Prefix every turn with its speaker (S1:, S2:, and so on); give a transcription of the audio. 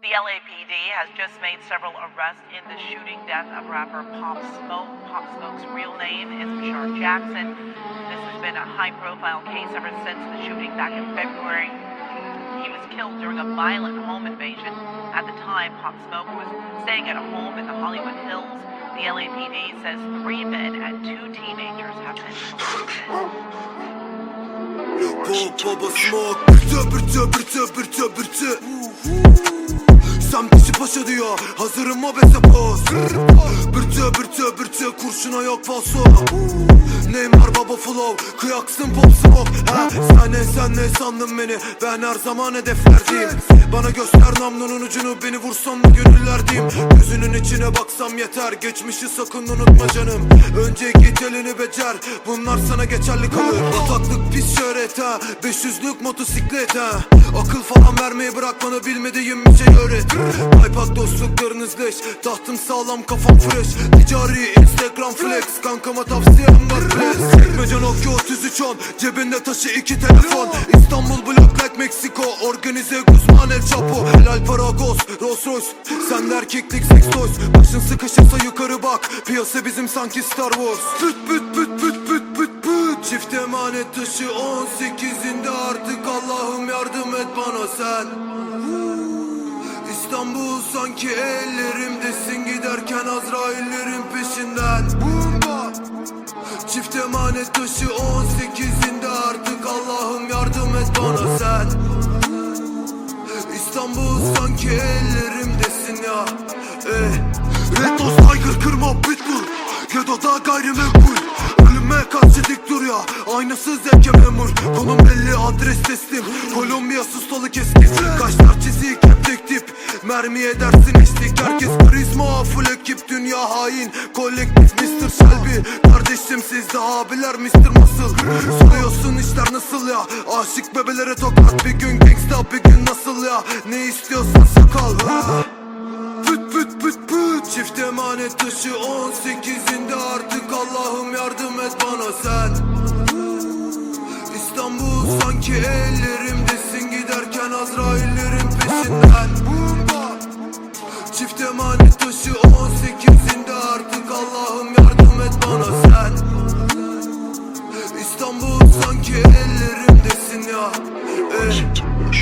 S1: The LAPD has just made several arrests in the shooting death of rapper Pop Smoke. Pop Smoke's real name is Bashar Jackson. This has been a high profile case ever since the shooting back in February. He was killed during a violent home invasion. At the time, Pop Smoke was staying at a home in the Hollywood Hills. The LAPD says three men and two teenagers have been arrested.
S2: Pop baba smoke. Bırtı bırtı bırtı bırtı bırtı Sam dişi paşa diyor. Hazırım obese poz. Bırtı bırtı bırtı Kurşuna yok falso. Neymar baba flow. Kıyaksın pop smoke. Ha, Sen ne sen ne sandın beni? Ben her zaman hedeflerdeyim. Bana göster namlunun ucunu Beni vursan da gönüllerdeyim. Gözünün içine baksam yeter. Geçmişi sakın unutma canım. Önce git elini becer. Bunlar sana geçerli kalır. Bataklık pis şöhret ha. 500'lük motosiklet ha. Akıl falan vermeyi bırakmanı bilmediğim bir şey öğret Kaypak dostluklarınız leş Tahtım sağlam kafam fresh. Ticari instagram flex Kankama tavsiyem var press Çekmece Nokia 3310 Cebinde taşı iki telefon. İstanbul Block like Meksiko Organize Guzman El Chapo. Helal para ghost Rolls Royce. Sen de erkeklik sex toys. Başın sıkışırsa yukarı bak Piyasa bizim sanki Star Wars. Büt büt büt büt büt büt büt. Çift emanet taşı 18'inde artık Allah'ım yardım et bana sen İstanbul sanki ellerimdesin giderken Azraillerin peşinden. Bumba! Çift emanet taşı 18'inde artık Allah'ım yardım et bana sen. İstanbul sanki ellerimdesin ya. Eh. Retos Tiger kırma pitbull. Gedo'da gayrimenkul. Ölüme karşı dik dur ya. Aynasız zevke memur. Konum belli adres teslim. Kolombiya sustalı keskin. Kaşlar Mermi edersin eşlik Herkes karizma full ekip Dünya hain. Kolektif Mr. Shelby Kardeşim siz de abiler Mr. Muscle. Soruyorsun işler nasıl ya? Aşık bebelere tokat Bir gün gangsta bir gün nasıl ya? Ne istiyorsan sakal? Ha? Püt püt püt püt. Çift emanet taşı 18'inde artık Allah'ım yardım et bana sen. İstanbul sanki ellerimdesin. Giderken Azraillerin peşinden